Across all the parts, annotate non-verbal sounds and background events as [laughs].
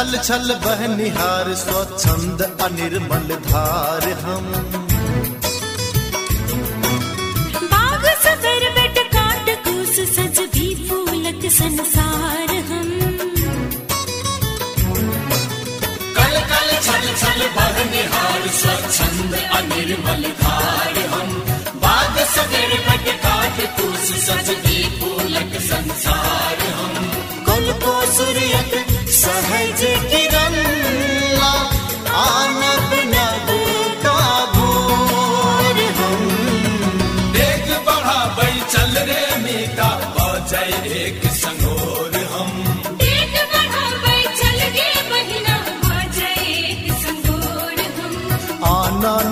छल छल बहनिहार स्वच्छंद अनिर्मल धार हम। बाग सगर बेट काट कूस सज भी फूलक संसार हम। कल कल छल छल बहनिहार स्वच्छंद अनिर्मल धार हम। बाग सगर बट काट सजदी फूलक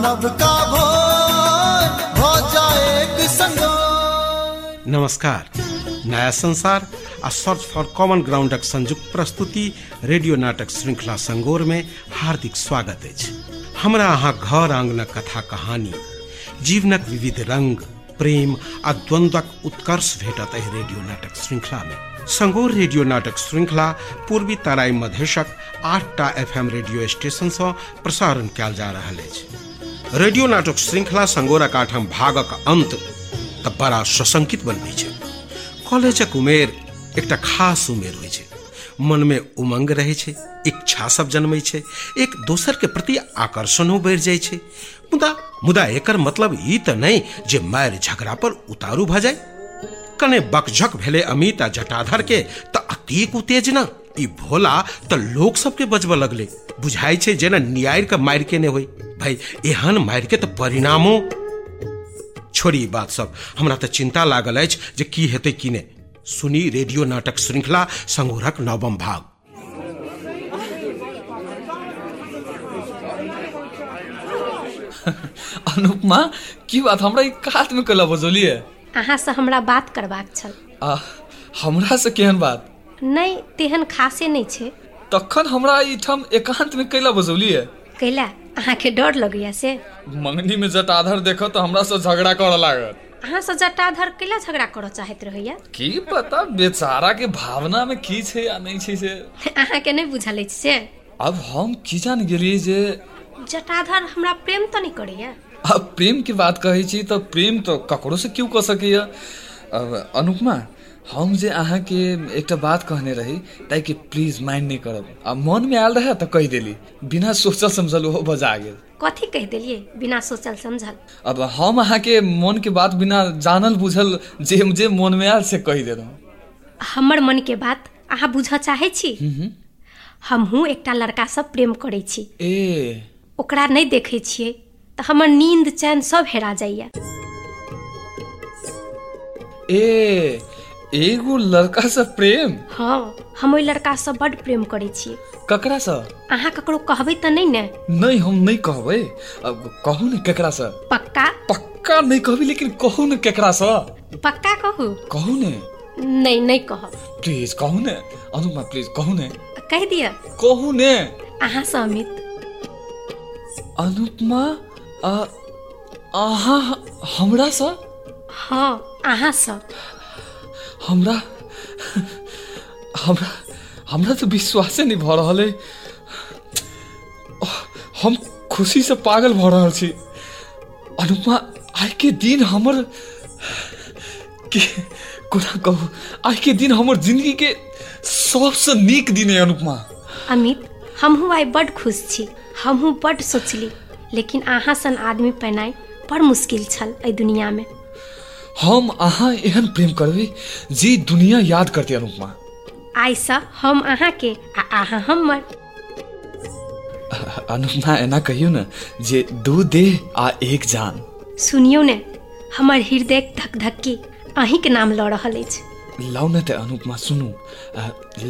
का हो नमस्कार। नया संसार, आ सर्च फॉर कॉमन ग्राउंडक संयुक्त प्रस्तुति, रेडियो नाटक श्रृंखला संगोर में हार्दिक स्वागत अछि। हमरा अहाँ घर आंगनक कथा कहानी, जीवनक विविध रंग, प्रेम आ द्वंद्वक उत्कर्ष भेटत एहि रेडियो नाटक श्रृंखला में। संगोर रेडियो नाटक श्रृंखला पूर्वी तराई मधेशक आठटा एफएम रेडियो स्टेशन सँ प्रसारण कयल जा रहल अछि। रेडियो नाटक श्रृंखला संगोरक आठम भागक अंत तऽ बड़ा सशंकित बनबै छै। कॉलेजक उमेर एकटा खास उमेर होइ छै। मनमे उमंग रहै छै, इच्छा सब जन्मै छै, एक दोसर के प्रति आकर्षणो बढ़ि जाइ छै। मुदा मुदा एकर मतलब ई तऽ नहि जे मारि झगड़ा पर उतारू भऽ जाय। कने बकझक भेले अमित आ जटाधर के तऽ अतेक उत्तेजना। ई भोला तऽ लोक सबके बजबऽ लगले। बुझाइ छै जेना नियार के मारि के ने होय भाई एहन मारि के तऽ परिणामो। छोड़ी बात सब। हमरा तऽ चिंता लागल अछि जे की हेतै की नहि सुनी रेडियो नाटक श्रृंखला संगोरक नवम भाग। [laughs] अनुपमा की बात? हमरा ई कात में कला बजौलिए अहाँसँ हमरा बात करबाक छल। आ हमरा से केहन बात? नहि तेहन खासे नहि छै। तखन हमरा ईठाम एकांत में कैला बजौलिए कैला? अहाँके डर लगैया से? मंगनी में जटाधर देखो तो हमरा से झगड़ा करऽ लागत। अहाँसँ जटाधर कैला झगड़ा करऽ चाहैत रहैया? की पता बेचारा के भावना में की छै या नहीं छै से? अहाँके नहि बुझल अछि से? अब हम की जान गेलिए जे जटाधर हमरा प्रेम तऽ नहीं करैया? अब प्रेम की बात कहै छी तऽ प्रेम तो ककरो से क्यों कऽ सकैया? अब अनुपमा हम जे अहाँके एकटा बात कहने रही ताकि प्लीज माइंड नहीं करब। आ मन में आयल रहे तऽ कहि देली बिना सोचल समझल ओहो बजा गेल। कथी कहि देलियै? बिना सोचल समझल। अब हम अहाँके मन के बात बिना जानल बुझल जे जे मन में आयल से कहि देलहुँ। हमर मनके बात अहाँ बुझऽ चाहै छी? हमहूँ एकटा लड़कासँ प्रेम करै छी। ए। ओकरा नहि देखै छियै तऽ हमर नींद चैन सब हेरा जाइया। ए। एगो लड़का से प्रेम। हँ हम ओहि लड़कासँ बड्ड प्रेम करै छियै ककरा से? अहाँ ककरो कहबै तऽ नहि ने। नहीं हम नहीं कहबै। अब कहू ने केकरा से। पक्का? पक्का नहीं कहबी लेकिन कहू ने केकरा से। पक्का कहू? कहू ने। नहि नहि कहब। प्लीज़ कहू ने। अनुपमा प्लीज़ कहू ने। कहि दिअ। कहू ने। अहाँसँ अमित। अनुपमा आ अहाँ हमरा से? हँ अहाँसँ हमरा हमरा हमरा तो विश्वासे नहीं भऽ रहल है हम खुशी से पागल भऽ रहल छी। आइ के दिन हमर के कोना कहू के दिन हमर जिंदगी के सबसे नीक दिन है अनुपमा। अमित हमहूँ आइ बड्ड खुश छी हमहूँ बड्ड सोचली लेकिन अहाँ सन आदमी पेनाइ बड़ मुश्किल छल एहि दुनियामे। हम अहाँ एहन प्रेम करबै जे दुनिया याद करते अनुपमा। आइसँ हम अहाँके आ अहाँ हमर। अनुपमा एना कहियो ने जे दू देह आ एक जान। सुनियो ने हमर हृदय धक धक्की अहींके नाम लऽ रहल अछि। लाउ ने ते अनुपमा सुनू।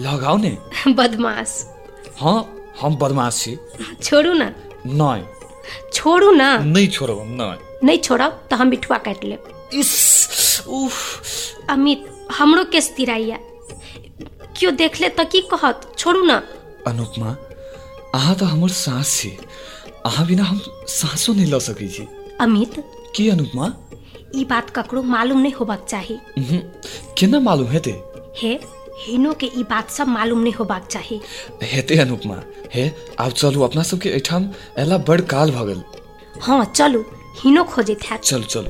लगाओ ने। बदमाश। हाँ हम बदमाश छी। छोड़ू ने। नहीं छोड़ू ने। नहीं छोड़ब नहीं नहि छोड़ब तऽ हम बिठुआ काटि लेब। इस उफ। अमित हमरो केस तिराइया। केओ देख ले तऽ की कहत? छोड़ू ने। अनुपमा अहाँ तऽ हमर सास छी। अहाँ बिना हम सासो नहीं लऽ सकै छी। अमित? की अनुपमा ई बात ककरो मालूम नहि होबाक चाही। केना मालूम हेतै? हे हिनो के ई बात सब मालूम नहीं होबाक चाही। हेते अनुपमा हे आब चलू अपना सबके एहिठाम एला बड़ काल भऽ गेल। हाँ चलू हिनो खोजैत हैत। चल चल।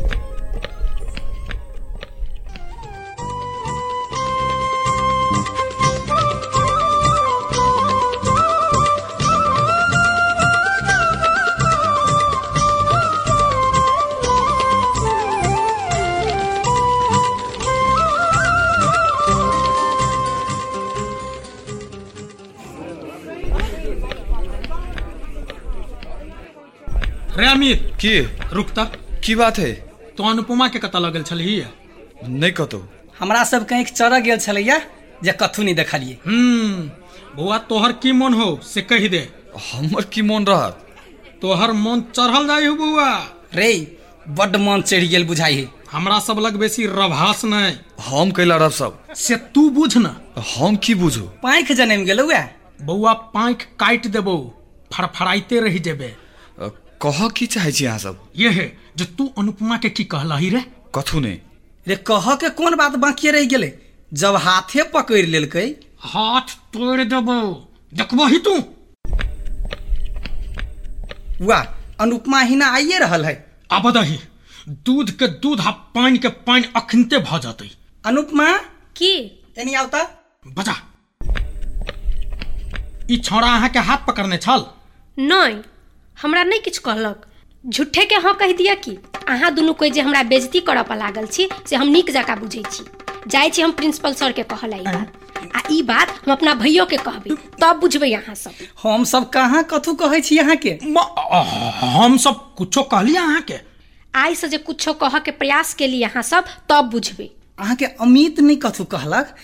की? रुक तक की बात है? तो अनुपमा के कतऽ लगल छलही नहि कतौ। हमरा सब कहीं चढ़ गेल छलैया जे कथू नहीं देखलिए हम्म बौआ तोहर की मन हो से कहि दे। हमर की मोन रहत? तोहर मन चढ़ल जाइ हो बौआ। रे बड्ड मन चढ़ गेल बुझाई है। हमरा सब लग बेसी रभास नहि। हम कैला रह सब? से तू बुझ न। हम की बुझू? पाँख जनम गेलौ बौआ पाँख काटि देबौ फड़फड़ाइते रहि जेबे। कह की चाहे छी अहाँ सब ये है जे तू अनुपमा के की कहलही रे कथू नहि रे कह के कोन बात बाकी रह गेले? जब हाथे पकड़ लेलकै। हाथ तोड़ देबौ देखबही तू। वाह अनुपमा हिना आइए रहल है। आब दही दूध के दूध आ पानि के पानि अखनते भऽ जेतै। अनुपमा? की? एनी आवता? बजा। ई छौड़ा अहाँके हाथ पकड़ने छल? नहीं हमरा नहीं किछु कहलक। झूठे के हाँ कह दिया कि अहाँ दुनू कोई जे हमरा बेइज्जती करऽ पर लागल छी से हम नीक जकाँ बुझै छी। जाइ छी हम प्रिंसिपल सर के कहला ई बात। आ ई बात हम अपना भैयो के कहबै तब बुझबै अहाँ सब। हम सब कहाँ कथू कहै छी अहाँ के हम सब कुछो कहलियै अहाँके। आइ से जे कुछो कहऽ के प्रयास केली अहाँ सब तब बुझबै। अहाँ के अमित नहीं कथू कहलक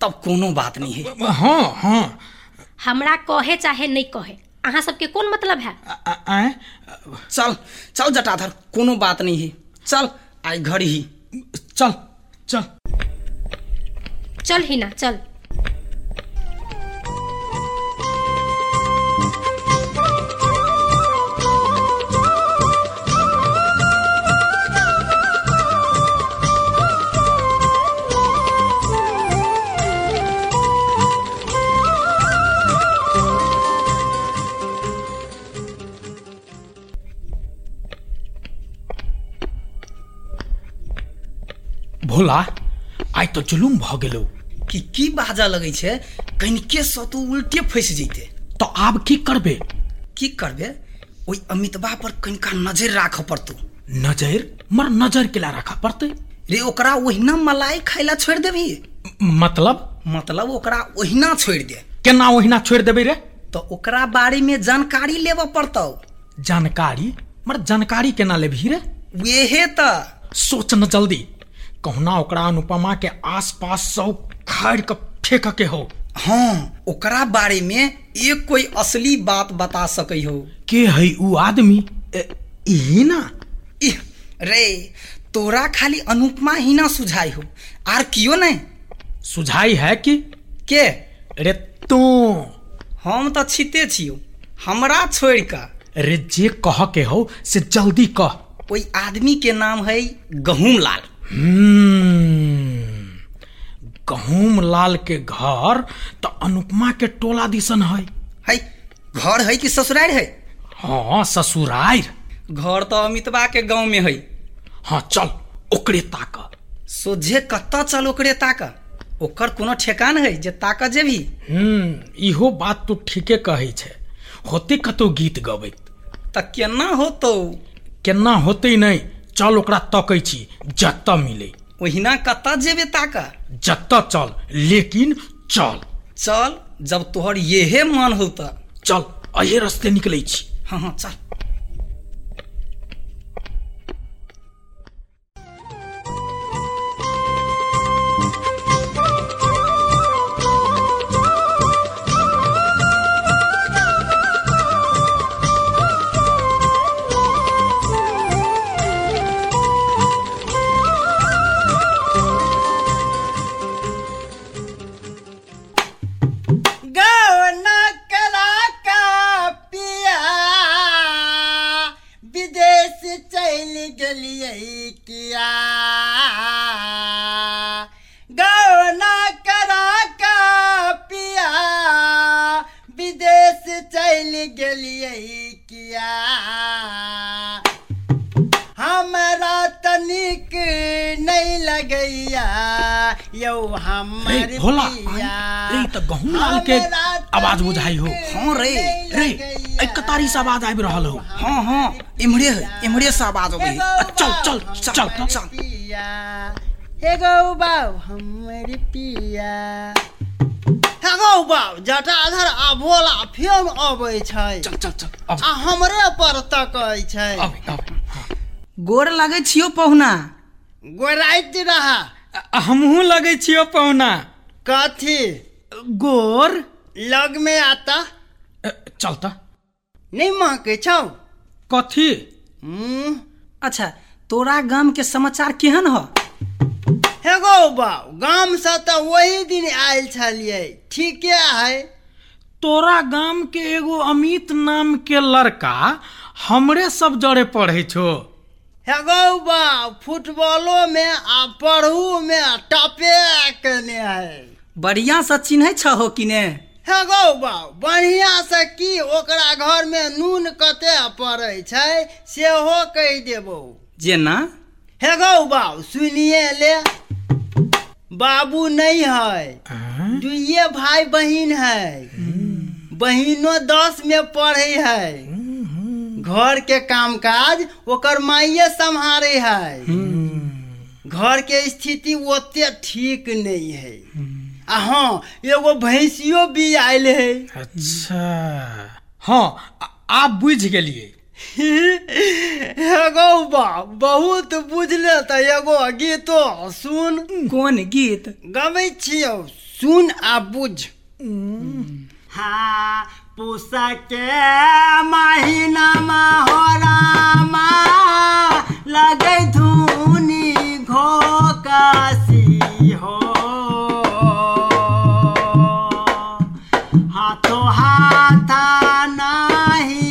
तब कोनो बात नहीं है। हाँ हाँ। हमरा कहे चाहे नहीं कहे अहाँ सबके कोन मतलब है? आ- आ- चल चल जटाधर कोनो बात नहीं है। चल आई घर ही। चल चल। चल ही ना चल। तो जुलुम भऽ गेलौ। कि की बाजा लगै छै? कनिके सँ तू उल्टे फंस जैते। तो आब की करबे? की करबे? ओहि अमितबा पर कनिका नज़र राखऽ पड़तौ। नज़र? मर नज़र केला रखा पड़तै। रे ओकरा ओहिना मलाई खाइला छोड़ि देबही? मतलब? मतलब ओकरा ओहिना छोड़ि दे। केना ओहिना छोड़ि देबै रे? तऽ ओकरा बारे में जानकारी लेबऽ पड़तौ। जानकारी? मर जानकारी केना लेबही रे? वेहे तऽ। सोच न जल्दी। कहुना ओकरा अनुपमा के आस पास सब खाड़ के फेंक के हो। हाँ ओकरा बारे में एक कोई असली बात बता सकै हो। के है उ आदमी? ई ना इह, रे तोरा खाली अनुपमा ही ना सुझाई हो आर कियो नहीं सुझाई है कि? के? रे तू। हम तो छिते छियौ हमरा छोड़ कऽ रे जे कह के हो से जल्दी कह। ओहि आदमी के नाम है गहूम लाल गहूम लाल के घर तो अनुपमा के टोला दिसन है। है घर है कि ससुराल है? हाँ ससुरार घर तो अमितबा के गाँव में है। हाँ चल ओकरे ताक। सोझे कत्ता चल ओकरे ताक? ओकर कोनो ठेकान है जे ताक जेबी हम्म इहो बात तो ठीके कहै छै। होते कतौ गीत गबैत। तऽ केना होतौ? केना होते नहीं चल ओकरा तकै छी जतऽ मिले। ओहिना कत जेबे ताका? जतऽ चल लेकिन चल। चल जब तोहर येहे मन हो चल अहे रस्ते निकलै छी। हाँ हाँ चल। गहुम लाल के आवाज़ बुझाई हो। हाँ रे रे ए कतारी से आवाज़ आबि रहल हो। हाँ हाँ इम्हरे है इम्हरे से आवाज़ है। चल चल चल चल हे गौ बाउ हमर पिया। हे गौ बाउ जटाधर आ भोला फेर अबै छै। चल चल चल आ हमरे पर तकै छै। अब गोर लगै छियो पहुना? गोराइत रहा। हमहू लगै छियो पहुना। कथी? गोर। लग में आता। चल त नहीं महकै छौ कथी? हम्म, अच्छा तोरा गाम के समाचार केहन ह? हे गौ बाउ गाम से तऽ वही दिन आयल छलियै ठीके है। तोरा गाम के एगो अमित नाम के लड़का हमरे सब जड़े पढ़े छो। हे गौ बाउ फुटबॉलो में आ पढ़ू में टपे केने है। बढ़िया से चिन्है छहो कि ने हे गौ बाउ बढ़िया से की ओकरा घर में नून कते पड़ै छै सेहो कहि देबौ। जेना? हे गौ बाउ सुनिए ले। बाबू नहीं है दुइये भाई बहिन है। बहिनो दस में पढ़े है। घर के काम काज ओकर माइये संभारे है। घर के स्थिति ओते ठीक नहीं है। आ हाँ एगो भैंसियो भी आयल है। अच्छा। हाँ आप बुझ गेलिए [laughs] हे गौ बा बहुत बुझले तऽ एगो गीतो। सुन। कोन गीत? गबै छियौ सुन आ बुझ। हाँ पूसा के महीनामा हो रामा लगै धुनी घोकासी हाथो हाथा नाही।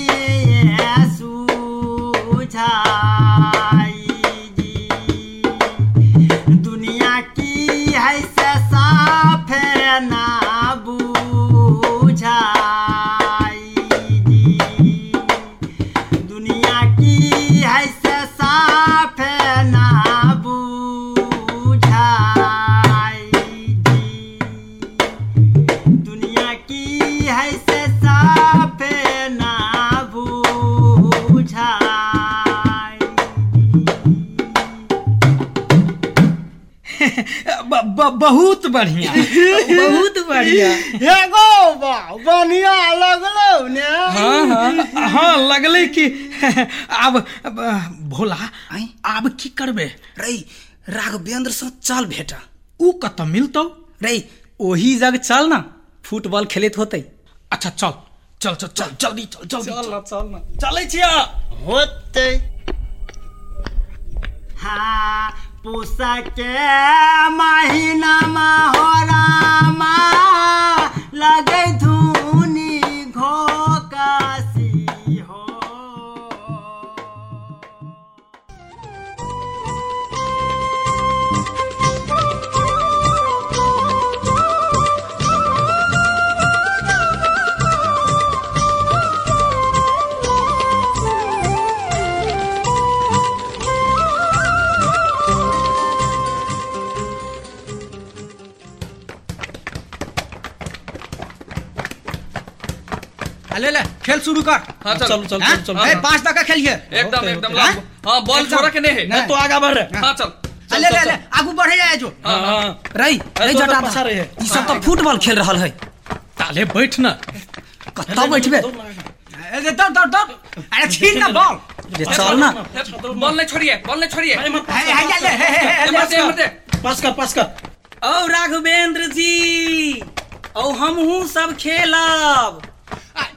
बहुत बढ़िया। बहुत बढ़िया। हे बढ़िया लगलो ने। हाँ हाँ। हाँ लगले कि अब, भोला? आब की करबे? रे राघवेंद्र से चल भेटा। ऊ कतऽ मिलतौ? रे ओही जग चल ना फुटबॉल खेलैत होते। अच्छा चल चल चल चल जल्दी चल जल्दी। चल ना चल ना। चलै छिया। होते। हाँ। पूसा के महीनामा हो रामा लगे ले ले खेल शुरू कर। हाँ, चल। चल चल हाँ? चल चल। ए, तक का खेलिए एकदम एकदम। हाँ? हाँ बॉल छोड़ा के नहीं? है नहीं, तो आगा बढ़ रहे हाँ। चल ले ले। ले आगू बढ़े जाए जो हाँ हाँ। रही रही तो जटा पछा रहे है। ई सब तो फुटबॉल खेल रहल है। ताले बैठ ना। कत्ता बैठबे ए, दौड़ दौड़ दौड़। अरे छीन ना बॉल। रे चल ना। बॉल। नहीं छोड़िए बॉल नहीं छोड़िए। हे, हे, हे, हे, हे, ये। पास कर पास कर औ राघवेंद्र जी। औ हमहू सब खेलब।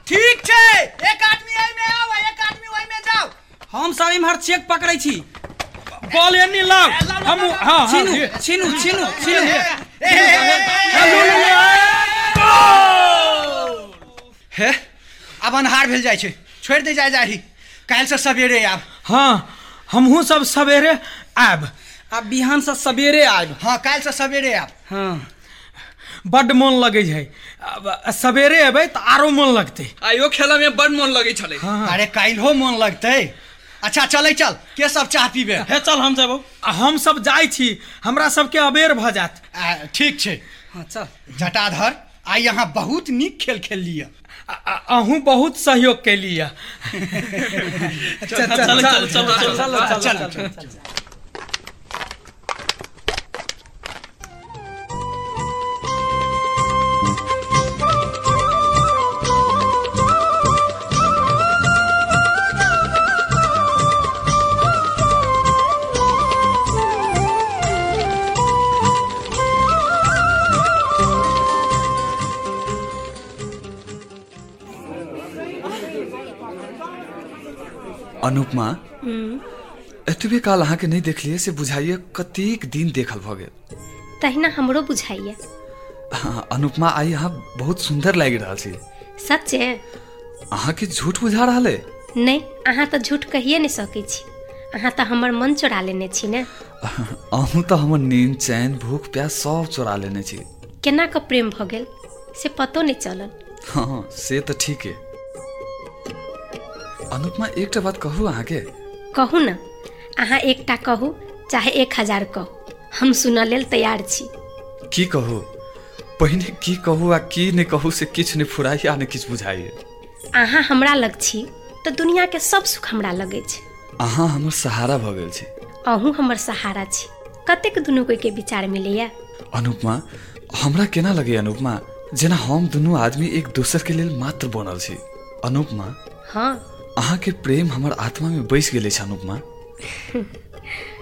ठीक छै एक आदमी एहि में आओ एक आदमी ओहि में जाओ हम सब इम्हर चेक पकड़ै छी बॉल एनी लाओ हम हाँ हाँ छीनू। छीनू छीनू छीनू हे अब अन्हार भेल जाइ छै छोड़ि दे जाय जाही काल्हि से सवेरे आब हाँ हमहू सब सवेरे आब आब बिहान से सवेरे आब हाँ काल्हि से सवेरे आब हाँ बड्ड मोन लगै छै अब सवेरे अबै तऽ आरो मोन लगतै आइयो खेला में बड़ मन लगे छले अरे काल्हो मोन लगतै अच्छा चलै चल के सब चाह पीबे हे चल हम जेबो आ हम सब जाइ छी हमरा सबके अबेर भऽ जायत आ, ठीक छै हाँ, चल जटाधर आइ यहाँ बहुत नीक खेल खेल लिया आ- आ- अहूँ बहुत सहयोग कैलियै चल चल चल चल चल चल अनुपमा एतबे काल अहाँके नहीं देखलिए से बुझाइए कतेक दिन देखल भऽ गेल। तहिना हमरो बुझाइए। अनुपमा आइ अहाँ बहुत सुंदर लागि रहल छी। सच्चे? अहाँके झूठ बुझा रहल? है नहि अहाँ तऽ झूठ कहिए नहि सकै छी। अहाँ तऽ हमर मन चोरा लेने छी ने। [laughs] अहूँ तऽ हमर नींद चैन भूख प्यास सब चोरा लेने छी। केना कऽ प्रेम भऽ गेल? से पतो नहि चलल। हाँ से तऽ ठीक। है अनुपमा एकटा बात कहू अहाँके कहू ने। अहाँ एकटा कहू चाहे एक हजार कहू। हम सुनऽ लेल तैयार छी। की कहू? पहिने की कहू आ की नहि कहू से किछु नहि फुराइए आ नहि किछु बुझाइए। अहाँ हमरा लग छी तऽ दुनियाके सब सुख हमरा लगै छै। अहाँ हमर सहारा भऽ गेल छी। अहूँ हमर सहारा छी। कतेक दुनू कोइके विचार मिलैया अनुपमा हमरा केना लगे अनुपमा? जेना हम दुनू आदमी एक दोसर के लेल मात्र बनल छी। अनुपमा? हाँ अहाँ के प्रेम हमर आत्मा में बस गए अनुपमा [laughs]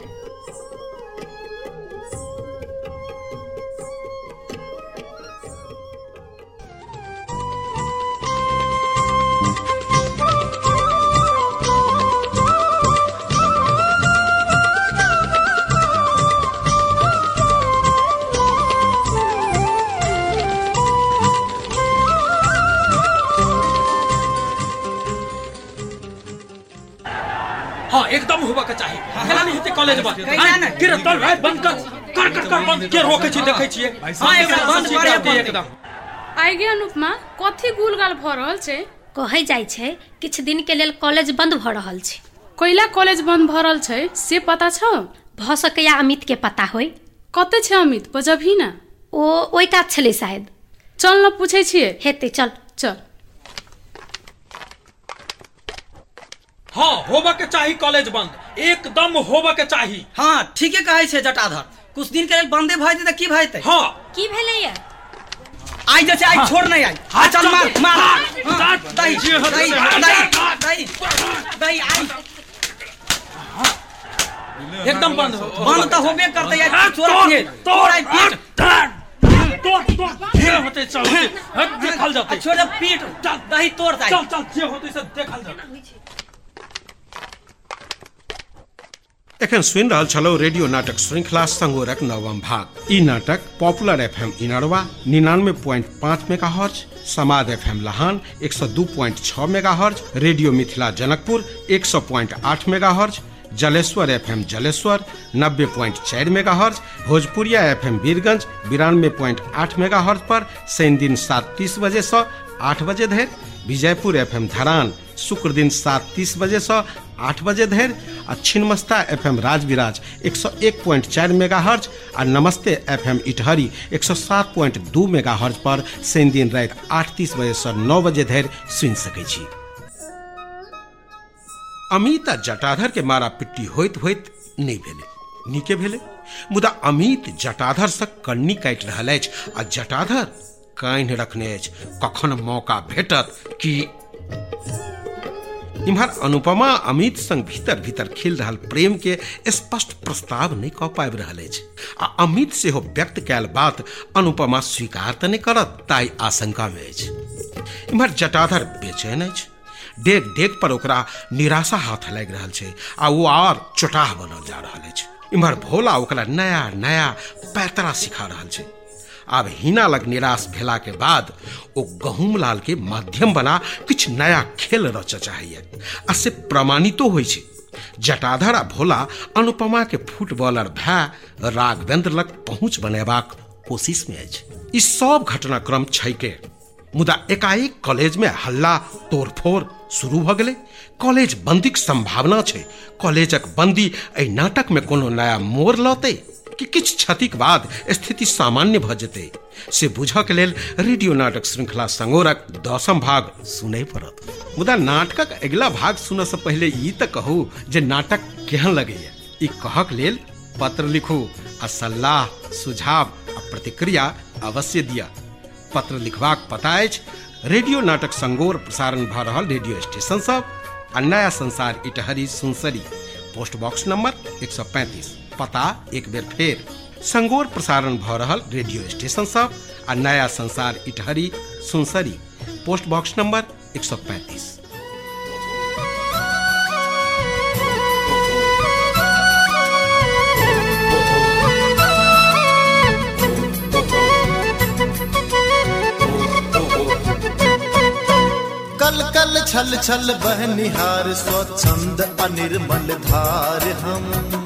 एकदम होबऽ के चाही केना नहीं हेतै कॉलेज बंद? गिर तल भाई बंद कर कर कर कर बंद के रोकै छी देखै छियै। हाँ एकदम बंद करे पड़तै। एकदम। आगे अनुपमा कथी गुलगाल भऽ रहल छै? कहै जाइ छै किछु दिनके लेल कॉलेज बन्द भऽ रहल छै। कोइला कॉलेज बंद भऽ रहल छै से पता छौ? भऽ सकैया अमितके पता होय कते छै अमित? बजबही ना। ओ ओहि कात छलै शायद। चल न पूछै छियै। हेतै चल। चल। हाँ होबऽ के चाही कॉलेज बंद। एकदम होबऽ के चाही। हाँ ठीके कहै छै जटाधर। कुछ दिन के लेल बंदे जेतै तऽ की जेतै हाँ। की भेलैया? आइ जे छै आइ छोड़ नहीं आइ। हाँ चल मार मार। हाँ, दही दही दही दही दही। आई एकदम बंद। बंद होबे करतै हाँ, यार छोड़ तोड़, आई पीट तोड़ तोड़। जे होतै चल। देखल जातै। छोड़ पीट। दही तोड़ दही चल चल जे होतै से देखल जातै। एखन सुनि रहल छलौ रेडियो नाटक श्रृंखला संगोरक नवम भाग। ई नाटक पॉपुलर एफएम इनरवा निन्यानवे पॉइंट पाँच मेगा हर्ज समाद एफएम लहान एक सौ दू पॉइंट छः mega hertz radio Mithila Janakpur एक सौ पॉइंट आठ mega hertz Jaleshwar F M Jaleshwar, नब्बे पॉइंट चार megahertz Bhojpuriya F M Birgunj बिरानवे point आठ मेगा हर्ज पर शनि दिन सात तीस बजे से आठ बजे धरि, विजयपुर एफ़ एम धरान शुक्र दिन सात तीस बजे से आठ बजे धरि, आ छिन्मस्ता एफ़ एम राजविराज एक सौ एक पॉइंट चारि मेगा हर्ज आ नमस्ते एफ़ एम इटहरी एक सौ सात पॉइंट दू मेगा हर्ज पर शनि दिन राति आठ तीस बजे से नौ बजे धरि सुनि सकैत छी। अमित आ जटाधर के मारा पिट्टी होइत होइत नहि भेलै। नीके भेलै। मुदा अमित जटाधर से कन्नी काटि रहल अछि, आ जटाधर कान्हि रखने कखन मौका भेटत कि इम्हर अनुपमा अमित संग भीतर भीतर खिल रहल प्रेम के स्पष्ट प्रस्ताव नहि कऽ पाबि आ अमित सेहो व्यक्त कयल बात अनुपमा स्वीकार तऽ नहि करत, ताहि आशंका में इम्हर जटाधर बेचैन अछि। डेग डेग पर ओकरा निराशा हाथ लागि रहल छै, आ ओ और चोटाह बनल जा रहल अछि। इम्हर भोला ओकरा नया नया पैतरा सिखा रहल छै। आब हिना लग निराश भेला के बाद ओ गहूम लाल के माध्यम बना किछु नया खेल रच चाहैए, आ से प्रमाणितो होइ छै। जटाधर आ भोला अनुपमा के फुटबॉलर भाई राघवेंद्र लग पहुँच बनेबाक कोशिश में अछि। ई सब घटनाक्रम छै के मुदा एकाएक कॉलेज में हल्ला, तोड़फोड़ शुरू भ गेलै। कॉलेज बंदीक संभावना छै। कॉलेजक बंदी एहि नाटक में कोनो नया मोड़ लौते। कि किछु क्षतिक बाद स्थिति सामान्य भ जेतै। से बुझक लेल रेडियो नाटक श्रृंखला संगोरक दसम भाग सुनै पड़त। मुदा नाटकक अगिला भाग सुनऽ से पहिले ई तऽ कहू जे नाटक केहन लगैया। ई कहक लेल पत्र लिखू, आ सलाह, सुझाव, आ प्रतिक्रिया अवश्य दिया पत्र लिखबाक पता अछि, रेडियो नाटक संगोर प्रसारण भऽ रहल रेडियो स्टेशन सब आ Naya Sansar Itahari Sunsari, post box number 135 पता एक बेर फेर। संगोर प्रसारण भऽ रहल रेडियो स्टेशन सब आ Naya Sansar Itahari, Sunsari, post box number 135 कल कल छल छल बहनिहार, स्वच्छंद अनिर्मल धार हम।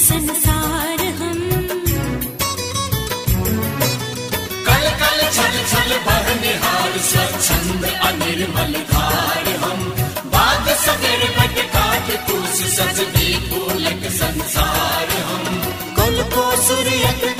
संसार हम। कल कल छल छल बहनिहार स्वच्छंद अनिर्मल धार हम। बाद सगर बट काट कूस सज भी फूलक संसार हम। कल को सूर्यक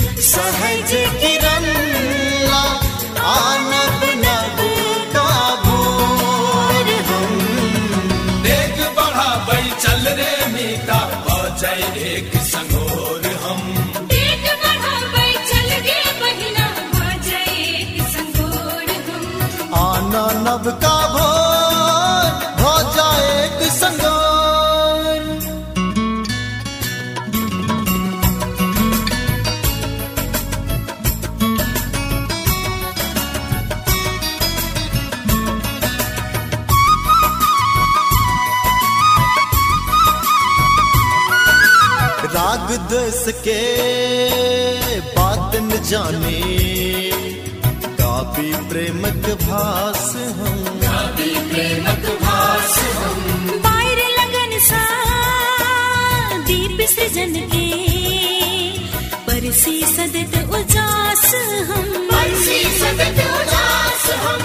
का भोर हो जाए संगोर। राग द्वेष के बात न जाने। गापी प्रेमक भास हम। बाहर लगन सा दीप सृजन के। परसी सदत उजास हम। परसी सदत उजास हम।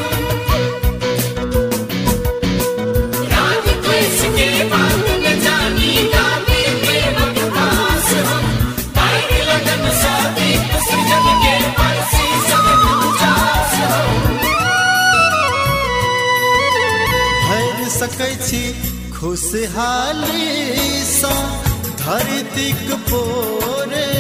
सकै छी। खुशहालीसँ धरतीक पोरे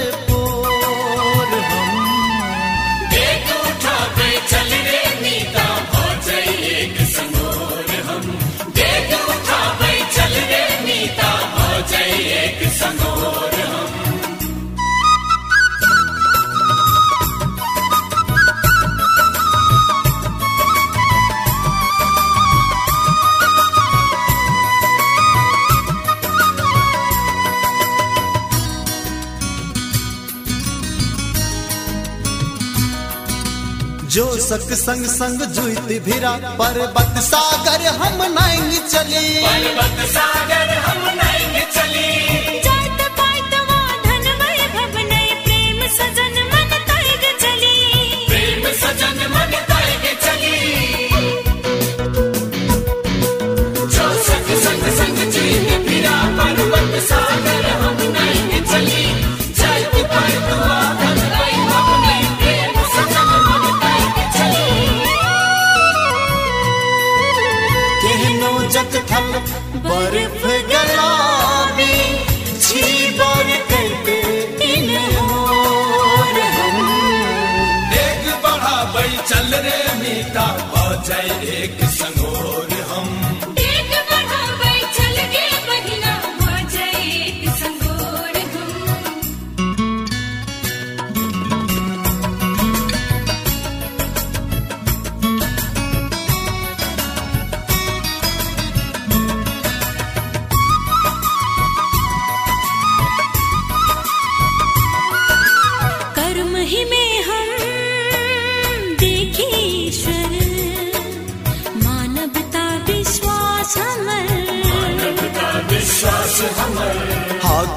जो सक संग संग जुइत भिरा। पर्वत सागर हम नहीं चली। पर्वत सागर हम नहीं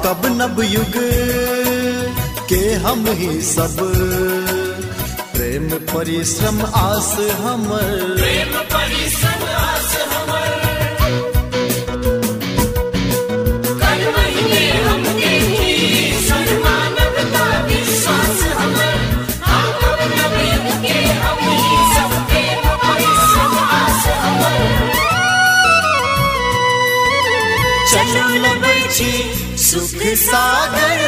कब नब युग के हम ही सब। प्रेम परिश्रम आस हमर। प्रेम परिश्रम आस हमर। सुख सागर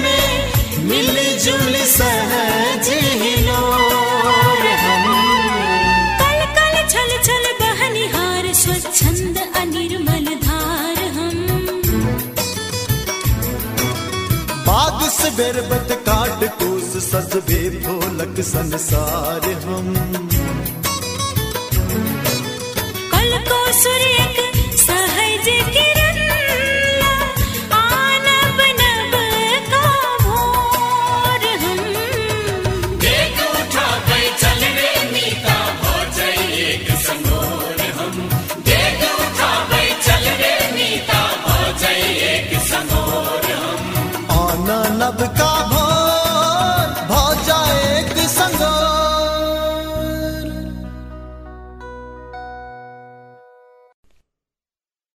में मिल जुल सहज हिलो कल कल छल छल बहनिहार स्वच्छंद अनिर्मल धार हम। से बेरबत काट कोस सजबे भोलक संसार हम।